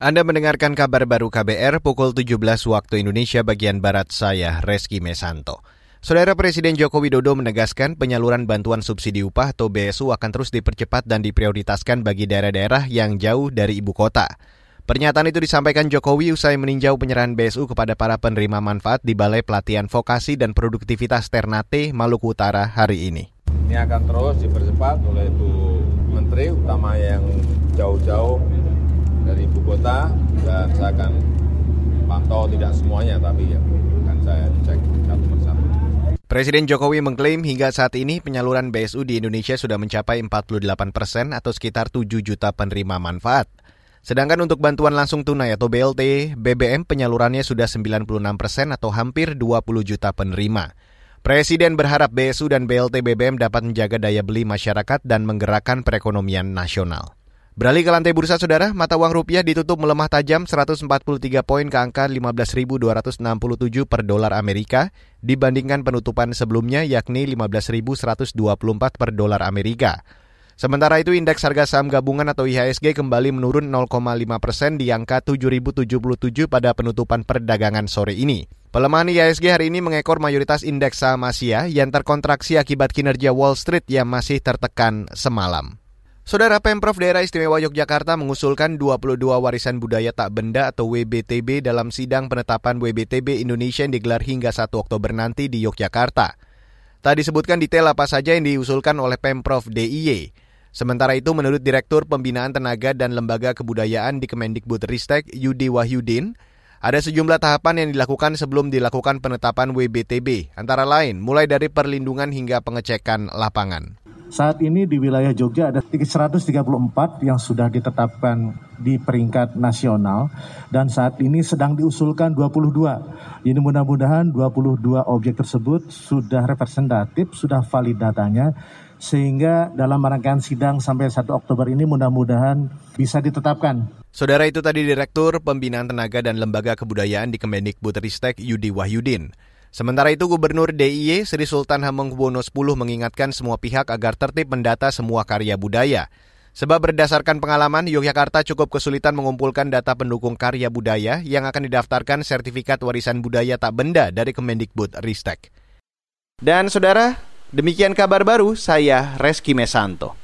Anda mendengarkan kabar baru KBR pukul 17 waktu Indonesia bagian Barat saya, Reski Mesanto. Saudara Presiden Joko Widodo menegaskan penyaluran bantuan subsidi upah atau BSU akan terus dipercepat dan diprioritaskan bagi daerah-daerah yang jauh dari ibu kota. Pernyataan itu disampaikan Jokowi usai meninjau penyerahan BSU kepada para penerima manfaat di Balai Pelatihan Vokasi dan Produktivitas Ternate, Maluku Utara hari ini. Ini akan terus dipercepat oleh Bu Menteri, utama yang jauh-jauh ibu kota dan saya akan pantau tidak semuanya tapi ya akan saya cek satu persatu. Presiden Jokowi mengklaim hingga saat ini penyaluran BSU di Indonesia sudah mencapai 48 persen atau sekitar 7 juta penerima manfaat. Sedangkan untuk bantuan langsung tunai atau BLT, BBM penyalurannya sudah 96 persen atau hampir 20 juta penerima. Presiden berharap BSU dan BLT BBM dapat menjaga daya beli masyarakat dan menggerakkan perekonomian nasional. Beralih ke lantai bursa saudara, mata uang rupiah ditutup melemah tajam 143 poin ke angka 15.267 per dolar Amerika dibandingkan penutupan sebelumnya yakni 15.124 per dolar Amerika. Sementara itu indeks harga saham gabungan atau IHSG kembali menurun 0,5 persen di angka 7.077 pada penutupan perdagangan sore ini. Pelemahan IHSG hari ini mengekor mayoritas indeks saham Asia yang terkontraksi akibat kinerja Wall Street yang masih tertekan semalam. Saudara Pemprov Daerah Istimewa Yogyakarta mengusulkan 22 warisan budaya tak benda atau WBTB dalam sidang penetapan WBTB Indonesia yang digelar hingga 1 Oktober nanti di Yogyakarta. Tak disebutkan detail apa saja yang diusulkan oleh Pemprov DIY. Sementara itu menurut Direktur Pembinaan Tenaga dan Lembaga Kebudayaan di Kemendikbud Ristek Yudi Wahyudin, ada sejumlah tahapan yang dilakukan sebelum dilakukan penetapan WBTB, antara lain mulai dari perlindungan hingga pengecekan lapangan. Saat ini di wilayah Jogja ada 134 yang sudah ditetapkan di peringkat nasional dan saat ini sedang diusulkan 22. Ini mudah-mudahan 22 objek tersebut sudah representatif, sudah valid datanya sehingga dalam rangkaian sidang sampai 1 Oktober ini mudah-mudahan bisa ditetapkan. Saudara itu tadi Direktur Pembinaan Tenaga dan Lembaga Kebudayaan di Kemendikbudristek Yudi Wahyudin. Sementara itu Gubernur DIY Sri Sultan Hamengkubuwono X mengingatkan semua pihak agar tertib mendata semua karya budaya. Sebab berdasarkan pengalaman, Yogyakarta cukup kesulitan mengumpulkan data pendukung karya budaya yang akan didaftarkan sertifikat warisan budaya tak benda dari Kemendikbud Ristek. Dan saudara, demikian kabar baru saya Reski Mesanto.